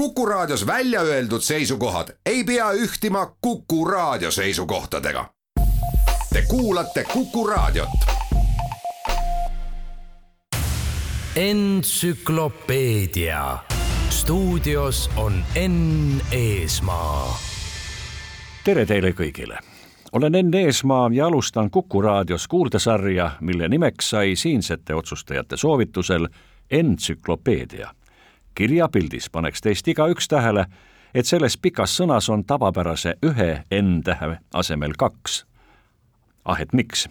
Kuku Raadios välja öeldud seisukohad ei pea ühtima Kuku Raadio seisukohtadega. Te kuulate Kuku Raadiot. entsüklopeedia stuudios on Enn Eesmaa. tere teile kõigile. olen Enn Eesmaa ja alustan Kuku raadios kuurdesarja, mille nimeks sai siinsete otsustajate soovitusel entsüklopeedia. Kirjapildis paneks teist igaüks tähele, et selles pikas sõnas on tavapärase ühe N-tähe asemel kaks. ah, et miks?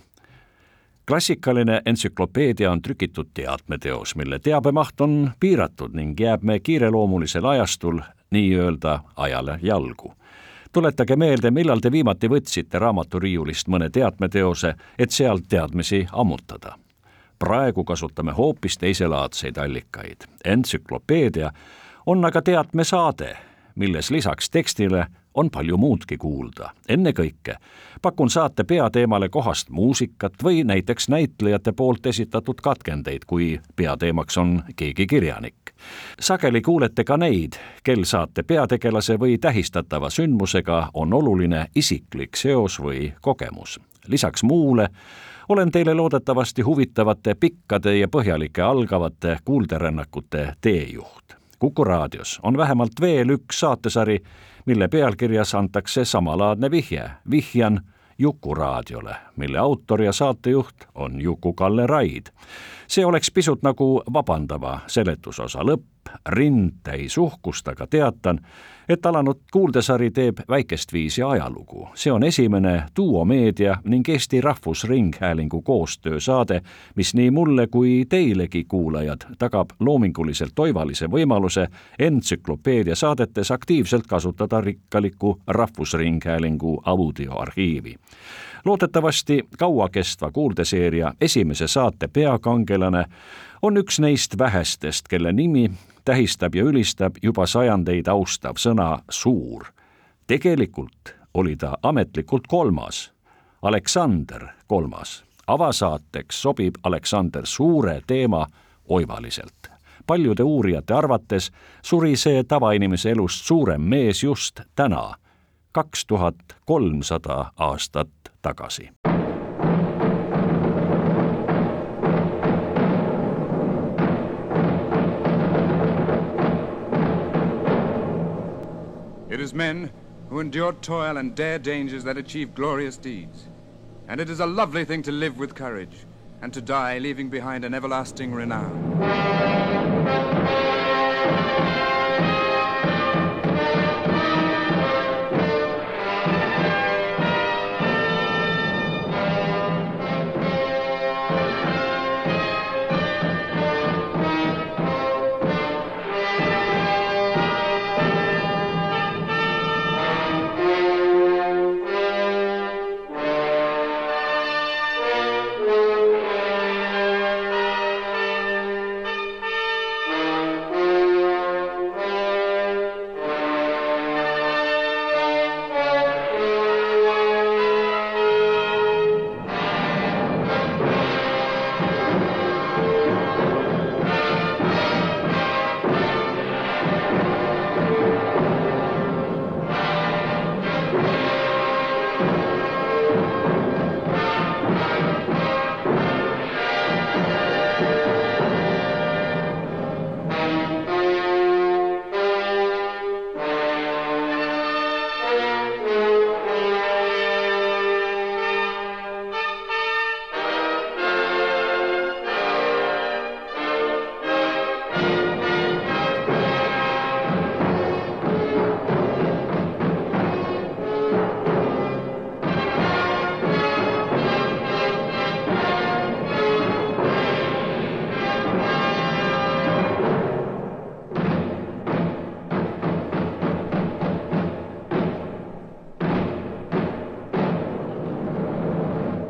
klassikaline entsüklopeedia on trükitud teadmeteos, mille teabemaht on piiratud ning jääb me kiireloomulisel ajastul nii-öelda ajale jalgu. tuletage meelde, millal te viimati võtsite raamaturiiulist mõne teadmeteose, et sealt teadmisi ammutada. Praegu kasutame hoopis teiselaadseid allikaid. entsüklopeedia on aga teadmesaade, milles lisaks tekstile on palju muudki kuulda. ennekõike pakun saate peateemale kohast muusikat või näiteks näitlejate poolt esitatud katkendeid, kui peateemaks on keegi kirjanik. sageli kuulete ka neid, kel saate peategelase või tähistatava sündmusega on oluline isiklik seos või kogemus. lisaks muule olen teile loodetavasti huvitavate pikkade ja põhjalike algavate kuulderännakute teejuht. Kuku raadios on vähemalt veel üks saatesari, mille pealkirjas antakse samalaadne vihje. vihjan Juku raadiole, mille autor ja saatejuht on Juku-Kalle Raid. see oleks pisut nagu vabandava seletusosa lõpp, rind täis uhkust, aga teatan, et alanud kuuldesari teeb väikest viisi ajalugu. see on esimene Duo Meedia ning Eesti Rahvusringhäälingu koostöösaade, mis nii mulle kui teilegi, kuulajad, tagab loominguliselt oivalise võimaluse entsüklopeedia saadetes aktiivselt kasutada rikkalikku Rahvusringhäälingu audioarhiivi loodetavasti kauakestva kuuldeseeria esimese saate peakangelane on üks neist vähestest, kelle nimi tähistab ja ülistab juba sajandeid austav sõna suur. tegelikult oli ta ametlikult kolmas, Aleksander kolmas. avasaateks sobib Aleksander Suure teema oivaliselt. paljude uurijate arvates suri see tavainimese elust suurem mees just täna, kaks tuhat kolmsada aastat tagasi. It is men who endure toil and dare dangers that achieve glorious deeds. And it is a lovely thing to live with courage and to die leaving behind an everlasting renown.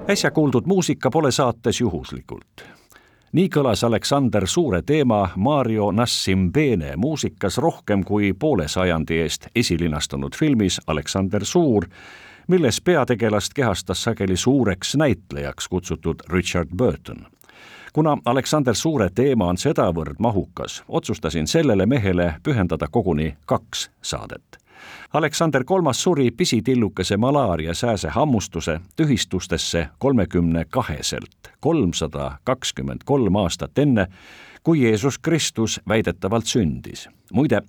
Äsja kuuldud muusika pole saates juhuslikult. nii kõlas Aleksander Suure teema Mario Nassimbene muusikas rohkem kui poole sajandi eest esilinastunud filmis Aleksander Suur, milles peategelast kehastas sageli suureks näitlejaks kutsutud Richard Burton kuna Aleksander Suure teema on sedavõrd mahukas, otsustasin sellele mehele pühendada koguni kaks saadet. Aleksander Kolmas suri pisitillukese malaaria sääse hammustuse tühistustesse kolmekümne kaheselt, kolmsada kakskümmend kolm aastat enne, kui Jeesus Kristus väidetavalt sündis. muide,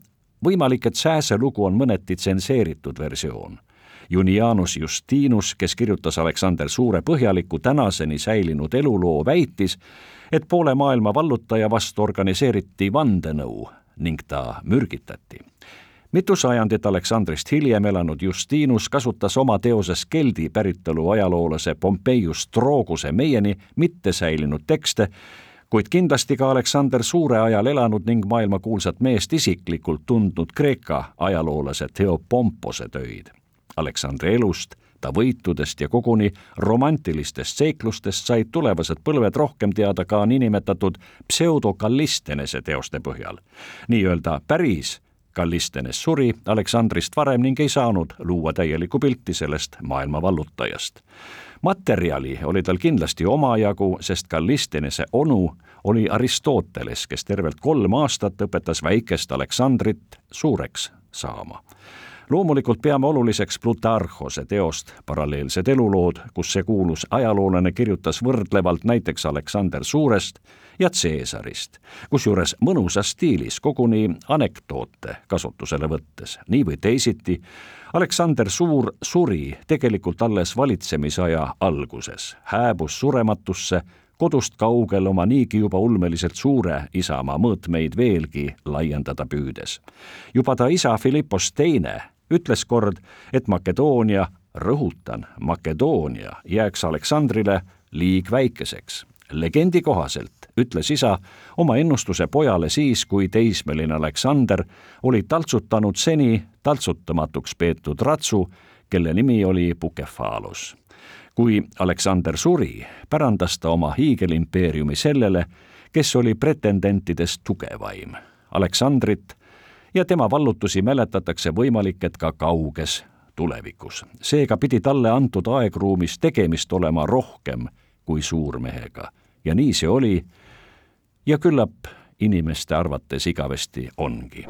võimalik, et sääse lugu on mõneti tsenseeritud versioon Junianus Justinus, kes kirjutas Aleksander Suure põhjaliku tänaseni säilinud eluloo, väitis, et poole maailma vallutaja vastu organiseeriti vandenõu ning ta mürgitati. Mitu sajandit Aleksandrist hiljem elanud Justinus kasutas oma teoses Geldi päritolu ajaloolase Pompeius Troguse meieni mitte säilinud tekste, kuid kindlasti ka Aleksander Suure ajal elanud ning maailmakuulsat meest isiklikult tundnud Kreeka ajaloolase Theopompose töid Aleksandri elust, ta võitudest ja koguni romantilistest seiklustest said tulevased põlved rohkem teada ka niinimetatud pseudokallistenese teoste põhjal. nii-öelda päris Kallistenes suri Aleksandrist varem ning ei saanud luua täielikku pilti sellest maailma vallutajast. materjali oli tal kindlasti omajagu, sest Kallistenese onu oli Aristoteles, kes tervelt kolm aastat õpetas väikest Aleksandrit suureks saama loomulikult peame oluliseks Plutarhose teost Paralleelsed elulood, kus see kuulus ajaloolane kirjutas võrdlevalt näiteks Aleksander Suurest ja Caesarist, kusjuures mõnusas stiilis, koguni anekdoote kasutusele võttes. nii või teisiti, Aleksander Suur suri tegelikult alles valitsemisaja alguses, hääbus surematusse kodust kaugel oma niigi juba ulmeliselt suure isamaa mõõtmeid veelgi laiendada püüdes. juba ta isa Philippos Teine ütles kord, et Makedoonia, rõhutan, Makedoonia jääks Aleksandrile liig väikeseks. legendi kohaselt ütles isa oma ennustuse pojale siis, kui teismeline Aleksander oli taltsutanud seni taltsutamatuks peetud ratsu, kelle nimi oli Bukefalus. kui Aleksander suri, pärandas ta oma hiigelimpeeriumi sellele, kes oli pretendentidest tugevaim. Aleksandrit ja tema vallutusi mäletatakse võimalik, et ka kauges tulevikus. seega pidi talle antud aegruumis tegemist olema rohkem kui suurmehega ja nii see oli ja küllap inimeste arvates igavesti ongi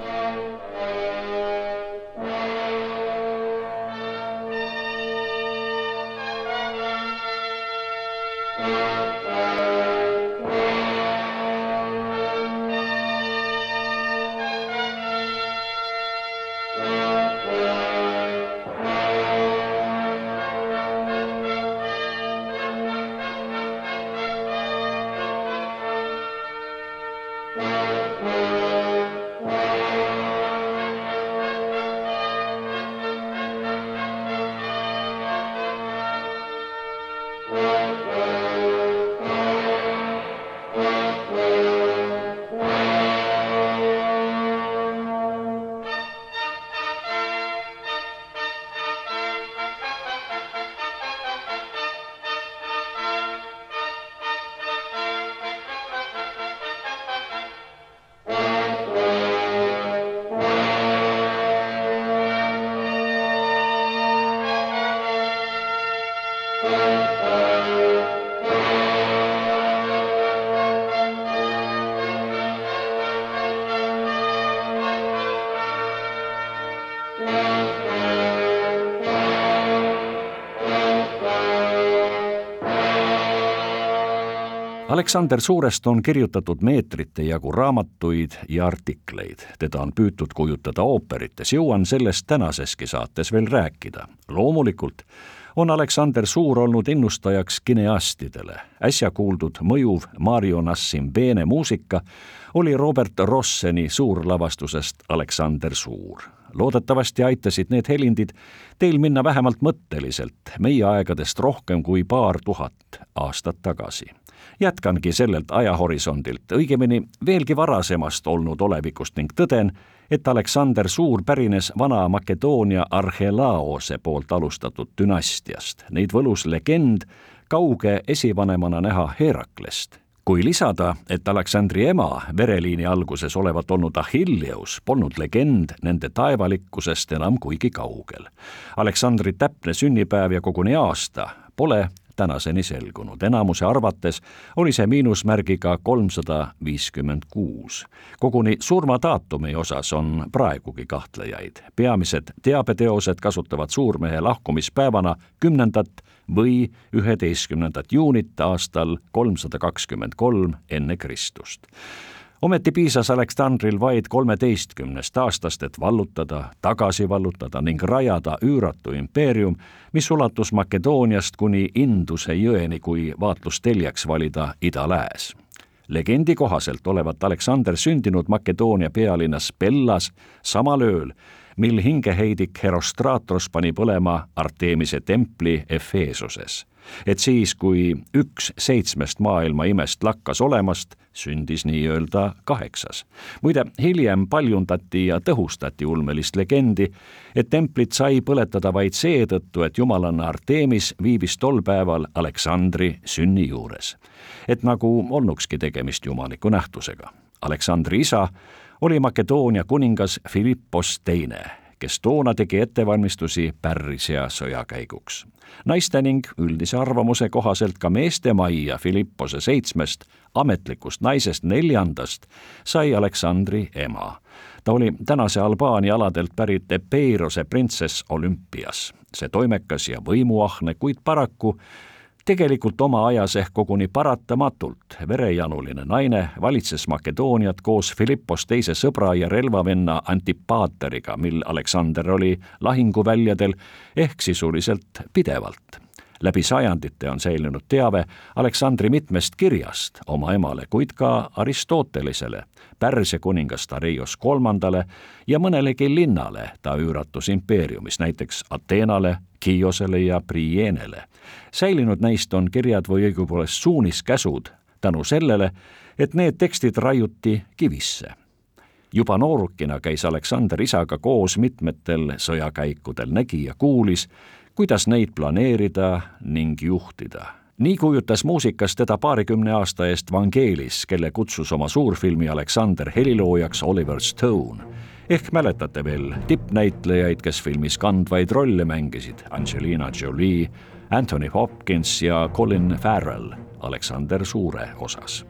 Aleksander Suurest on kirjutatud meetrite jagu raamatuid ja artikleid, teda on püütud kujutada ooperites, jõuan sellest tänaseski saates veel rääkida. loomulikult on Aleksander Suur olnud innustajaks kineastidele. äsja kuuldud mõjuv Mario Nassimbene muusika oli Robert Rosseni suurlavastusest Aleksander Suur loodetavasti aitasid need helindid teil minna vähemalt mõtteliselt meie aegadest rohkem kui paar tuhat aastat tagasi jätkangi sellelt ajahorisondilt, õigemini veelgi varasemast olnud olevikust ning tõden, et Aleksander Suur pärines Vana-Makedoonia Arhelaose poolt alustatud dünastiast. Neid võlus legend kauge esivanemana näha Heraklest. kui lisada, et Aleksandri ema vereliini alguses olevat olnud Achilleus, polnud legend nende taevalikkusest enam kuigi kaugel. Aleksandri täpne sünnipäev ja koguni aasta pole tänaseni selgunud. enamuse arvates oli see miinusmärgiga kolmsada viiskümmend kuus. koguni surmadaatumi osas on praegugi kahtlejaid. peamised teabeteosed kasutavad suurmehe lahkumispäevana kümnendat või üheteistkümnendat juunit aastal kolmsada kakskümmend kolm enne Kristust ometi piisas Aleksandril vaid kolmeteistkümnest aastast, et vallutada, tagasi vallutada ning rajada üüratu impeerium, mis ulatus Makedooniast kuni Induse jõeni, kui vaatlusteljeks valida ida-lääs. legendi kohaselt olevat Aleksander sündinud Makedoonia pealinnas Bellas samal ööl, mil hingeheidik Herostraatros pani põlema Artemise templi Efeesuses et siis, kui üks seitsmest maailma imest lakkas olemast, sündis nii-öelda kaheksas. muide, hiljem paljundati ja tõhustati ulmelist legendi, et templit sai põletada vaid seetõttu, et jumalanna Artemis viibis tol päeval Aleksandri sünni juures. et nagu olnukski tegemist jumaliku nähtusega. Aleksandri isa oli Makedoonia kuningas Philippos teine kes toona tegi ettevalmistusi Pärsia sõjakäiguks. Naiste ning üldise arvamuse kohaselt ka meeste majja Filippose seitsmest ametlikust naisest neljandast sai Aleksandri ema. ta oli tänase Albaania aladelt pärit Epeirose printsess Olümpias. see toimekas ja võimuahne, kuid paraku tegelikult oma ajas ehk koguni paratamatult. Verejanuline naine valitses Makedooniat koos Philippos teise sõbra ja relvavenna Antipaateriga, mil Aleksander oli lahinguväljadel ehk sisuliselt pidevalt läbi sajandite on säilinud teave Aleksandri mitmest kirjast oma emale, kuid ka Aristotelesele, Pärsia kuningast Areios kolmandale ja mõnelegi linnale ta üüratus impeeriumis, näiteks Ateenale, Kiosele ja Prienele. säilinud neist on kirjad või õigupoolest suuniskäsud tänu sellele, et need tekstid raiuti kivisse juba noorukina käis Aleksander isaga koos mitmetel sõjakäikudel, nägi ja kuulis, kuidas neid planeerida ning juhtida. nii kujutas muusikas teda paarikümne aasta eest Vangelis, kelle kutsus oma suurfilmi Aleksander heliloojaks Oliver Stone. ehk mäletate veel tippnäitlejaid, kes filmis kandvaid rolle mängisid, Angelina Jolie, Anthony Hopkins ja Colin Farrell Aleksander Suure osas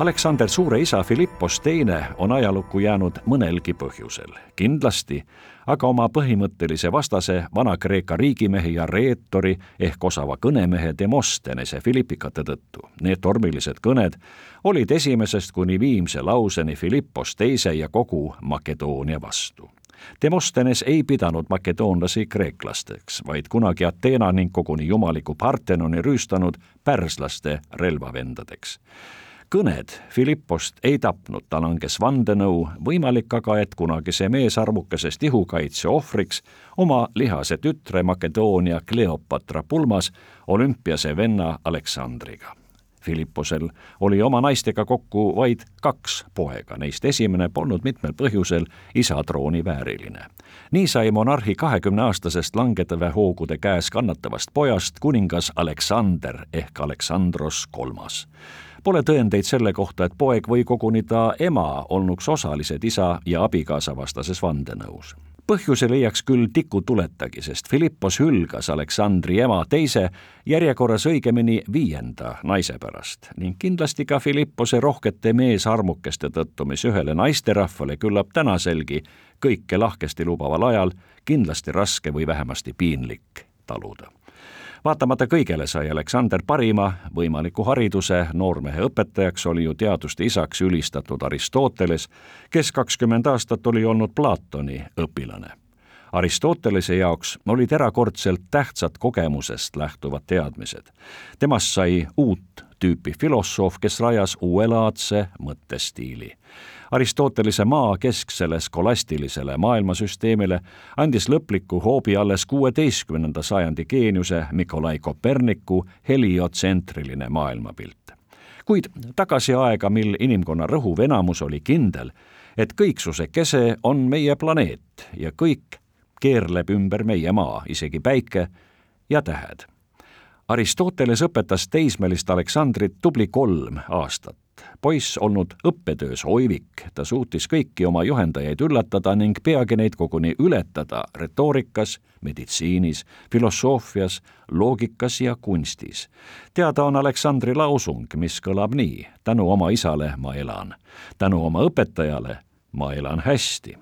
Aleksander Suure isa Philippos Teine on ajalukku jäänud mõnelgi põhjusel. kindlasti aga oma põhimõttelise vastase Vana-Kreeka riigimehe ja reetori ehk osava kõnemehe Demostenese Philippikate tõttu. Need tormilised kõned olid esimesest kuni viimse lauseni Philippos Teise ja kogu Makedoonia vastu Demostenes ei pidanud makedoonlasi kreeklasteks, vaid kunagi Ateena ning koguni jumaliku Partenoni rüüstanud pärslaste relvavendadeks kõned Filippost ei tapnud, ta langes vandenõu, võimalik aga, et kunagise meesarmukesest ihukaitse ohvriks oma lihase tütre Makedoonia Kleopatra pulmas olümpiase venna Aleksandriga. Filipposel oli oma naistega kokku vaid kaks poega, neist esimene polnud mitmel põhjusel isa trooni vääriline. nii sai monarhi kahekümneaastasest langedave hoogude käes kannatavast pojast kuningas Aleksander ehk Aleksandros Kolmas Pole tõendeid selle kohta, et poeg või koguni ta ema olnuks osalised isa ja abikaasa vastases vandenõus. Põhjuse leiaks küll tikutuletagi, sest Philippos hülgas Aleksandri ema teise, järjekorras õigemini viienda naise pärast. Ning kindlasti ka Philippose rohkete meesarmukeste tõttu, mis ühele naisterahvale küllap tänaselgi kõike lahkesti lubaval ajal kindlasti raske või vähemasti piinlik taluda vaatamata kõigele sai Aleksander parima võimaliku hariduse, noormehe õpetajaks oli ju teaduste isaks ülistatud Aristoteles, kes kakskümmend aastat oli olnud Platoni õpilane. Aristotelese jaoks olid erakordselt tähtsad kogemusest lähtuvad teadmised. temast sai uut tüüpi filosoof, kes rajas uuelaadse mõttestiili Aristotelese maa kesksele skolastilisele maailmasüsteemile andis lõpliku hoobi alles kuueteistkümnenda sajandi geeniuse Nikolai Koperniku heliotsentriline maailmapilt. kuid tagasi aega, mil inimkonna rõhuv enamus oli kindel, et kõiksuse kese on meie planeet ja kõik keerleb ümber meie maa, isegi päike ja tähed. Aristoteles õpetas teismelist Aleksandrit tubli kolm aastat poiss olnud õppetöös oivik, ta suutis kõiki oma juhendajaid üllatada ning peagi neid koguni ületada retoorikas, meditsiinis, filosoofias, loogikas ja kunstis. teada on Aleksandri lausung, mis kõlab nii, tänu oma isale ma elan, tänu oma õpetajale ma elan hästi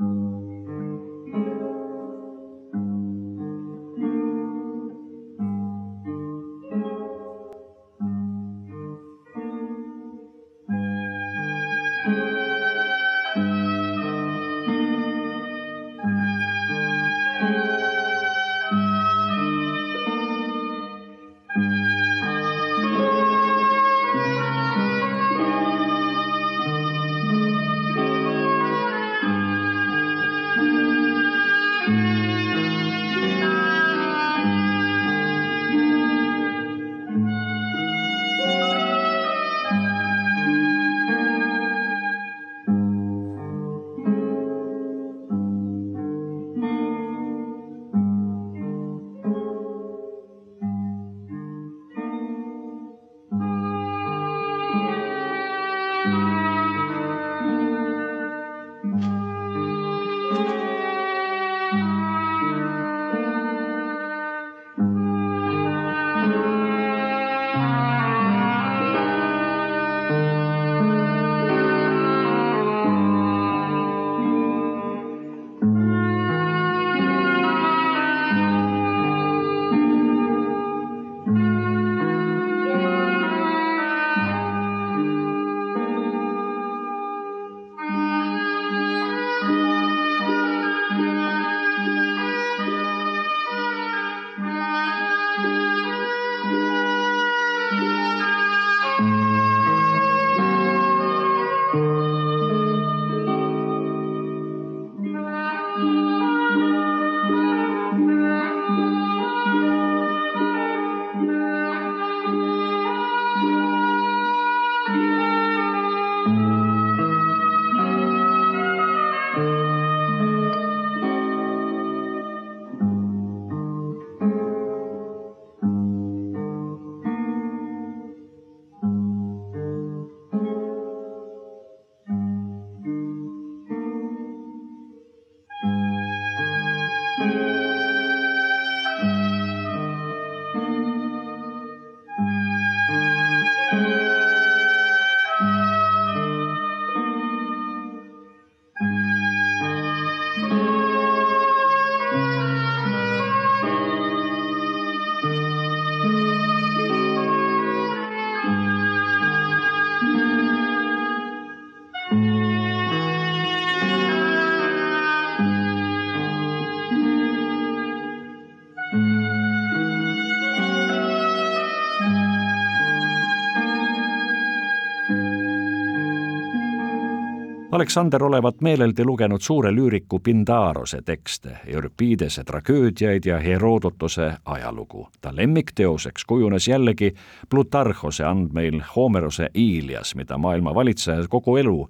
Aleksander olevat meeleldi lugenud suure lüüriku Pindarose tekste, Euripidese tragöödiaid ja Herodotuse ajalugu. ta lemmikteoseks kujunes jällegi Plutarhose andmeil Homerose Ilias, mida maailma valitsejad kogu elu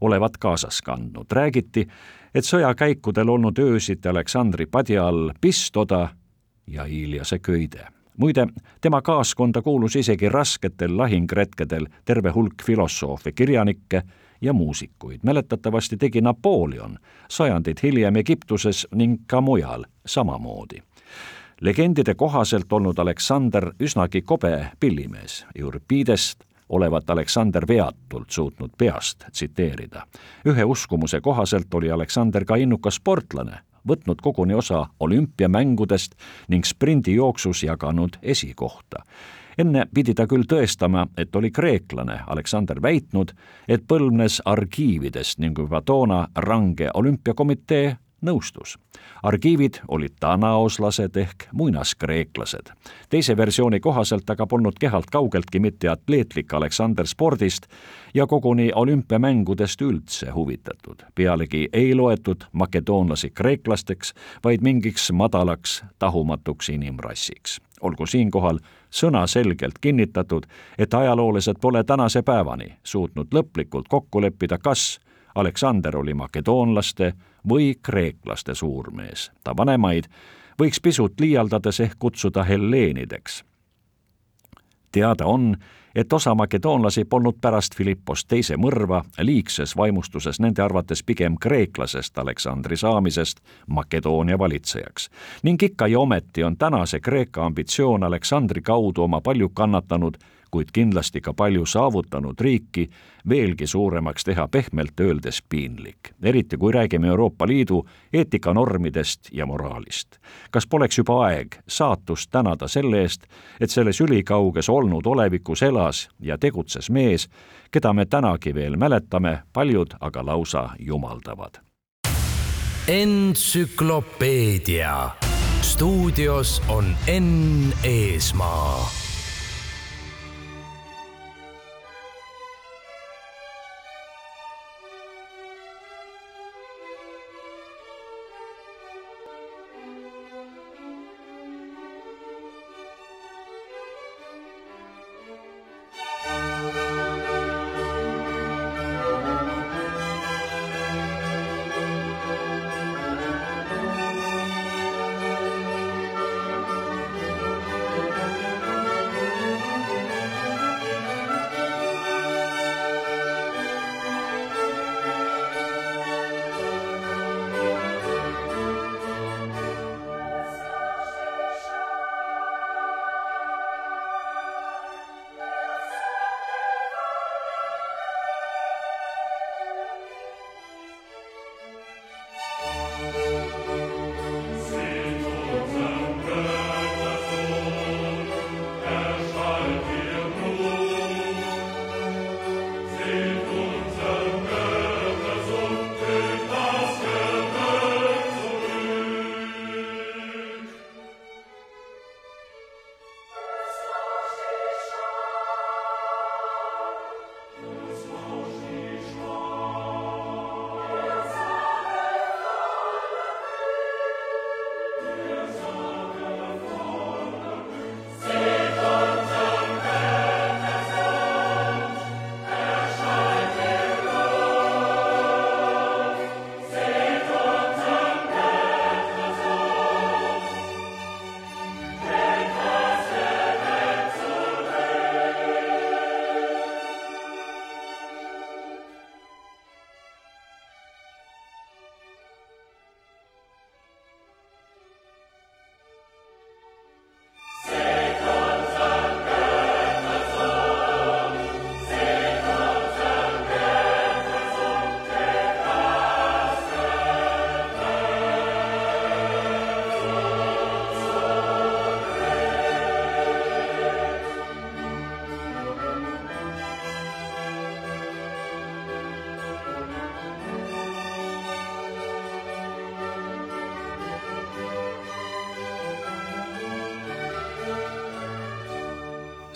olevat kaasas kandnud. räägiti, et sõjakäikudel olnud öösiti Aleksandri padja all pistoda ja Iliase köide muide, tema kaaskonda kuulus isegi rasketel lahingretkedel terve hulk filosoofe, kirjanikke ja muusikuid. mäletatavasti tegi Napoleon sajandid hiljem Egiptuses ning ka mujal samamoodi. legendide kohaselt olnud Aleksander üsnagi kobe pillimees, Euripidest olevat Aleksander veatult suutnud peast tsiteerida. ühe uskumuse kohaselt oli Aleksander ka innukas sportlane, võtnud koguni osa olümpiamängudest ning sprindijooksus jaganud esikohta enne pidi ta küll tõestama, et oli kreeklane, Aleksander väitnud, et põlvnes argiividest ning juba toona range olümpiakomitee nõustus. argiivid olid tanaoslased ehk muinaskreeklased. teise versiooni kohaselt aga polnud kehalt kaugeltki mitte atleetlik Aleksander spordist ja koguni olümpiamängudest üldse huvitatud. pealegi ei loetud makedoonlasi kreeklasteks, vaid mingiks madalaks tahumatuks inimrassiks. olgu siinkohal sõnaselgelt kinnitatud, et ajaloolased pole tänase päevani suutnud lõplikult kokku leppida, kas Aleksander oli makedoonlaste või kreeklaste suurmees. ta vanemaid võiks pisut liialdades ehk kutsuda helleenideks. teada on, et osa makedoonlasi polnud pärast Philippos teise mõrva liigses vaimustuses nende arvates pigem kreeklasest Aleksandri saamisest Makedoonia valitsejaks. ning ikka ja ometi on tänase Kreeka ambitsioon Aleksandri kaudu oma palju kannatanud kuid kindlasti ka palju saavutanud riiki veelgi suuremaks teha pehmelt öeldes piinlik, eriti kui räägime Euroopa Liidu eetikanormidest ja moraalist. kas poleks juba aeg saatust tänada selle eest, et selles ülikauges olnud olevikus elas ja tegutses mees, keda me tänagi veel mäletame, paljud aga lausa jumaldavad. entsüklopeedia stuudios on Enn Eesmaa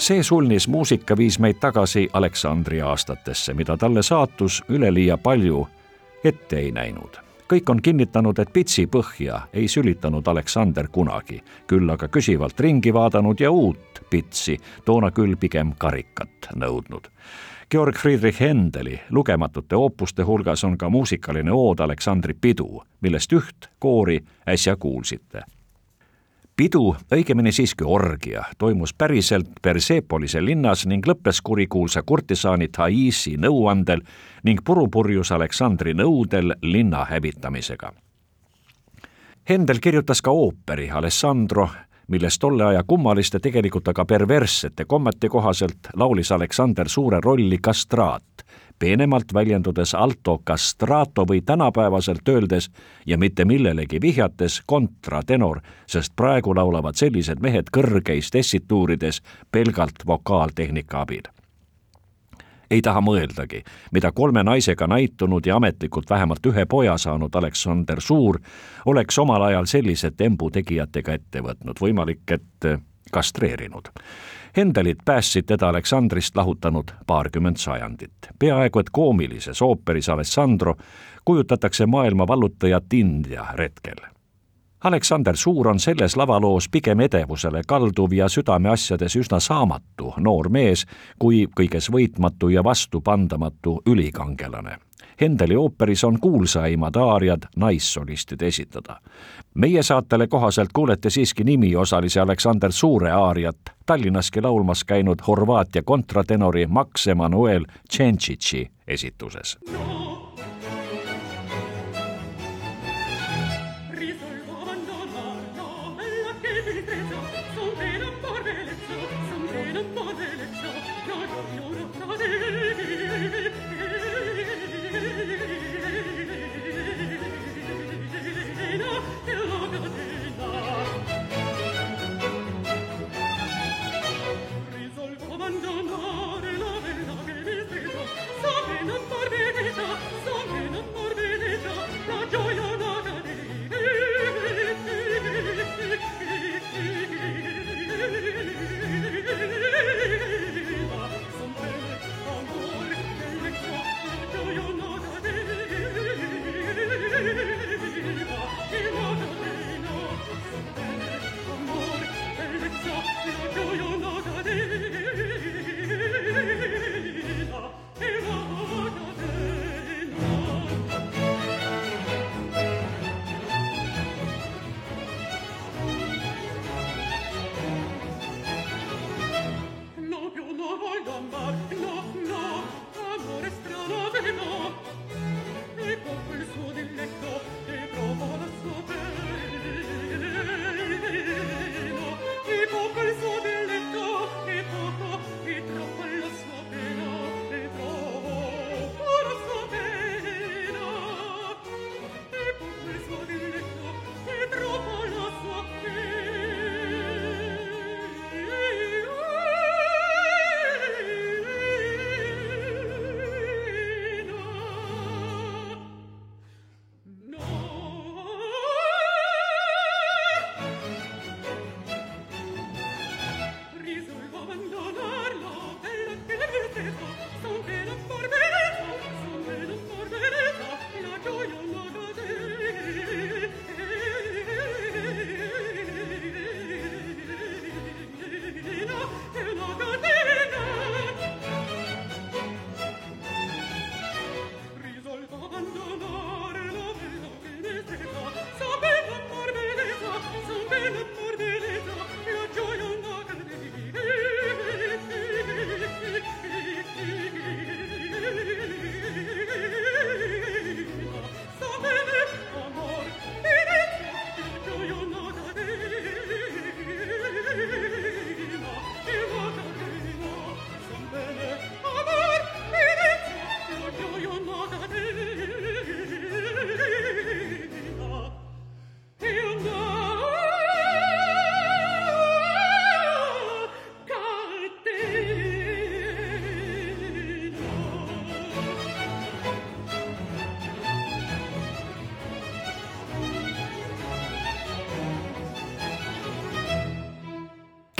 see sulnis muusika viis meid tagasi Aleksandri aastatesse, mida talle saatus üleliia palju ette ei näinud. kõik on kinnitanud, et pitsi põhja ei sülitanud Aleksander kunagi, küll aga küsivalt ringi vaadanud ja uut pitsi, toona küll pigem karikat nõudnud. Georg Friedrich Händeli lugematute oopuste hulgas on ka muusikaline ood Aleksandri pidu, millest üht koori äsja kuulsite pidu, õigemini siiski orgia, toimus päriselt Persepolise linnas ning lõppes kurikuulsa kurtisaani Thaisi nõuandel ning purupurjus Aleksandri nõudel linna hävitamisega. Hendel kirjutas ka ooperi Alessandro, milles tolle aja kummaliste, tegelikult aga perverssete kommete kohaselt laulis Aleksander suure rolli kastraat peenemalt väljendudes alto castrato või tänapäevaselt öeldes ja mitte millelegi vihjates kontratenor, sest praegu laulavad sellised mehed kõrgeis tessituurides pelgalt vokaaltehnika abil. Ei taha mõeldagi, mida kolme naisega näitunud ja ametlikult vähemalt ühe poja saanud Aleksander Suur oleks omal ajal sellise tembu tegijatega ette võtnud, võimalik, et kastreerinud. Hendelit päästsid teda Aleksandrist lahutanud paarkümmend sajandit. peaaegu et koomilises ooperis Alessandro kujutatakse maailma vallutajat India retkel. Aleksander Suur on selles lavaloos pigem edevusele kalduv ja südameasjades üsna saamatu noor mees kui kõiges võitmatu ja vastupandamatu ülikangelane Hendeli ooperis on kuulsaimad aariad naissolistide esitada. meie saatele kohaselt kuulete siiski nimiosalise Aleksander Suure aariat Tallinnaski laulmas käinud Horvaatia kontratenori Max Emanuel Tšentšitši esituses no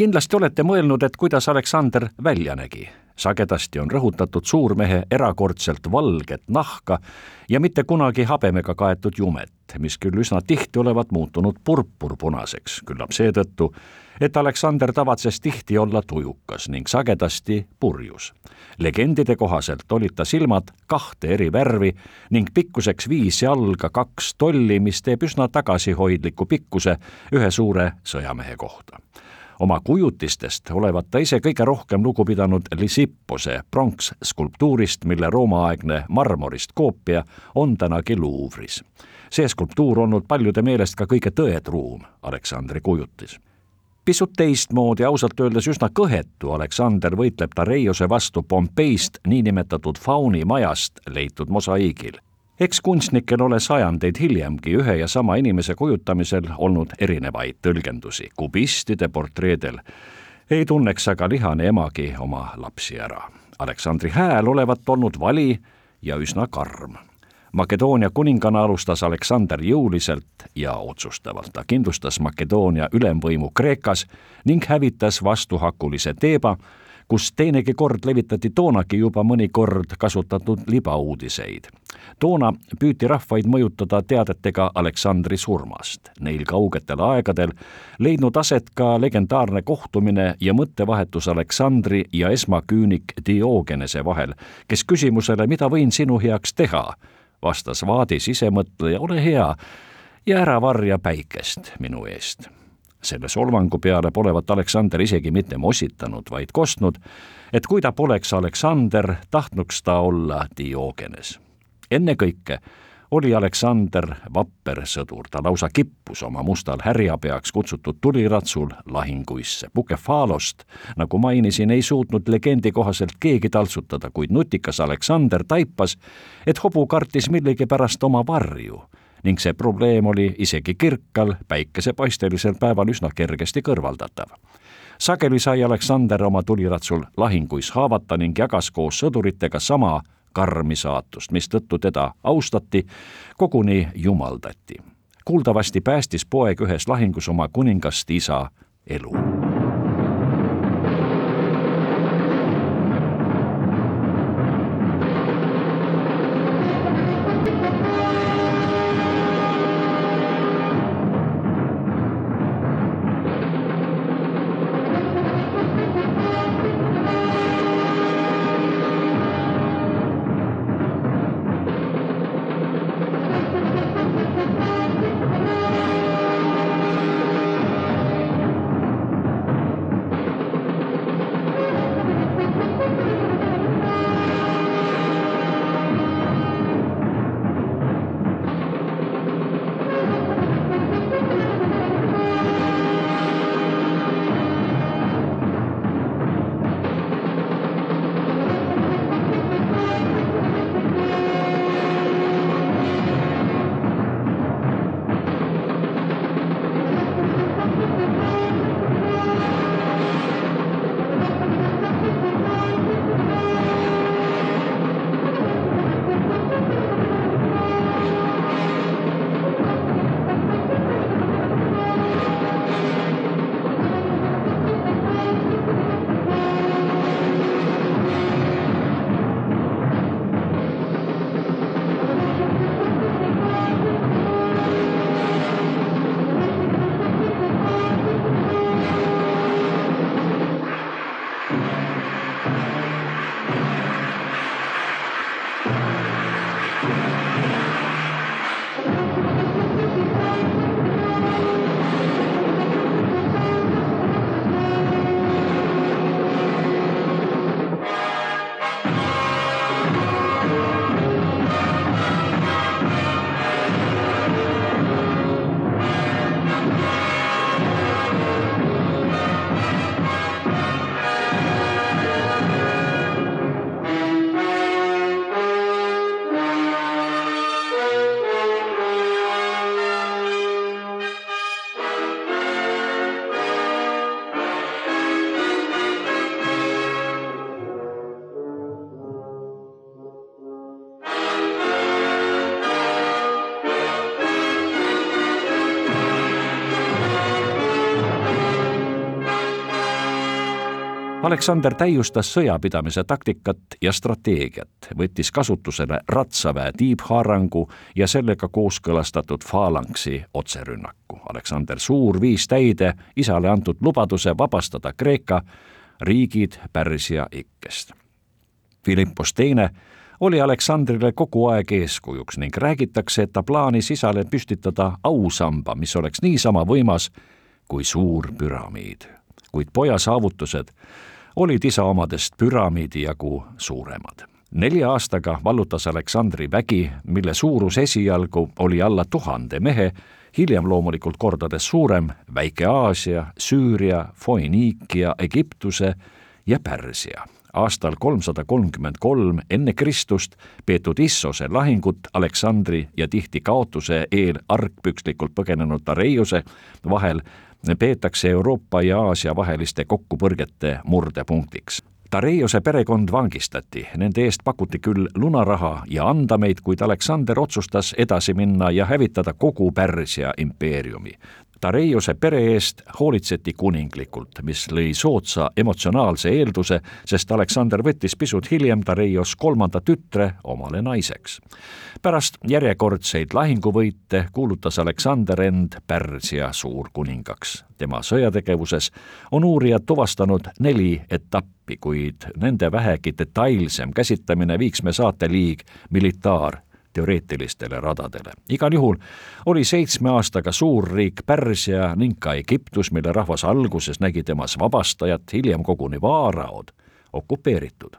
kindlasti olete mõelnud, et kuidas Aleksander välja nägi. sagedasti on rõhutatud suurmehe erakordselt valget nahka ja mitte kunagi habemega kaetud jumet, mis küll üsna tihti olevat muutunud purpurpunaseks, küllap seetõttu, et Aleksander tavatses tihti olla tujukas ning sagedasti purjus. legendide kohaselt olid ta silmad kahte eri värvi ning pikkuseks viis jalga kaks tolli, mis teeb üsna tagasihoidliku pikkuse ühe suure sõjamehe kohta oma kujutistest olevat ta ise kõige rohkem lugu pidanud Lysippose pronksskulptuurist, mille Rooma-aegne marmorist koopia on tänagi Luuvris. see skulptuur olnud paljude meelest ka kõige tõetruum Aleksandri kujutis pisut teistmoodi, ausalt öeldes üsna kõhetu Aleksander võitleb Tareiose vastu Pompeist niinimetatud Fauni majast leitud mosaiigil eks kunstnikel ole sajandeid hiljemgi ühe ja sama inimese kujutamisel olnud erinevaid tõlgendusi. kubistide portreedel ei tunneks aga lihane emagi oma lapsi ära. Aleksandri hääl olevat olnud vali ja üsna karm. Makedoonia kuningana alustas Aleksander jõuliselt ja otsustavalt. ta kindlustas Makedoonia ülemvõimu Kreekas ning hävitas vastuhakulise Teeba, kus teinegi kord levitati toonagi juba mõnikord kasutatud libauudiseid. toona püüti rahvaid mõjutada teadetega Aleksandri surmast. Neil kaugetel aegadel leidnud aset ka legendaarne kohtumine ja mõttevahetus Aleksandri ja esmaküünik Diogenese vahel, kes küsimusele, mida võin sinu heaks teha, vastas vaadi sisemõtleja, ole hea ja ära varja päikest minu eest selle solvangu peale polevat Aleksander isegi mitte mossitanud, vaid kostnud, et kui ta poleks Aleksander, tahtnuks ta olla Diogenes. ennekõike oli Aleksander vapper sõdur, ta lausa kippus oma mustal härjapeaks kutsutud tuliratsul lahinguisse. Bukefalost, nagu mainisin, ei suutnud legendi kohaselt keegi taltsutada, kuid nutikas Aleksander taipas, et hobu kartis millegipärast oma varju ning see probleem oli isegi kirkal päikesepaistelisel päeval üsna kergesti kõrvaldatav. sageli sai Aleksander oma tuliratsul lahinguis haavata ning jagas koos sõduritega sama karmi saatust, mistõttu teda austati, koguni jumaldati. kuuldavasti päästis poeg ühes lahingus oma kuningast isa elu Aleksander täiustas sõjapidamise taktikat ja strateegiat, võttis kasutusele ratsaväe tiibhaarangu ja sellega kooskõlastatud faalangsi otserünnaku. Aleksander Suur viis täide isale antud lubaduse vabastada Kreeka riigid Pärsia ikkest. Philippus Teine oli Aleksandrile kogu aeg eeskujuks ning räägitakse, et ta plaanis isale püstitada ausamba, mis oleks niisama võimas kui suur püramiid. kuid poja saavutused olid isa omadest püramiidi jagu suuremad. nelja aastaga vallutas Aleksandri vägi, mille suurus esialgu oli alla tuhande mehe, hiljem loomulikult kordades suurem, Väike-Aasia, Süüria, Foiniikia, Egiptuse ja Pärsia aastal kolmsada kolmkümmend kolm enne Kristust peetud Issose lahingut Aleksandri ja tihti kaotuse eel argpükslikult põgenenud Tareiuse vahel peetakse Euroopa ja Aasia vaheliste kokkupõrgete murdepunktiks. Tareiose perekond vangistati, nende eest pakuti küll lunaraha ja andameid, kuid Aleksander otsustas edasi minna ja hävitada kogu Pärsia impeeriumi. Tareiuse pere eest hoolitseti kuninglikult, mis lõi soodsa emotsionaalse eelduse, sest Aleksander võttis pisut hiljem Tareios kolmanda tütre omale naiseks. pärast järjekordseid lahinguvõite kuulutas Aleksander end Pärsia suurkuningaks. tema sõjategevuses on uurijad tuvastanud neli etappi, kuid nende vähegi detailsem käsitlemine viiks me saateliig militaar teoreetilistele radadele. igal juhul oli seitsme aastaga suurriik Pärsia ning ka Egiptus, mille rahvas alguses nägi temas vabastajat, hiljem koguni vaaraod, okupeeritud.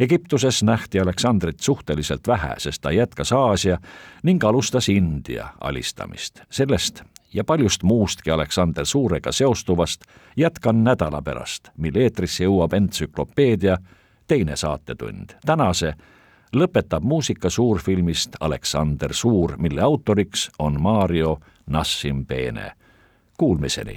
Egiptuses nähti Aleksandrit suhteliselt vähe, sest ta jätkas Aasia ning alustas India alistamist. sellest ja paljust muustki Aleksander Suurega seostuvast jätkan nädala pärast, mil eetrisse jõuab entsüklopeedia teine saatetund. tänase lõpetab muusika suurfilmist Aleksander Suur, mille autoriks on Mario Nassim-Bene. Kuulmiseni.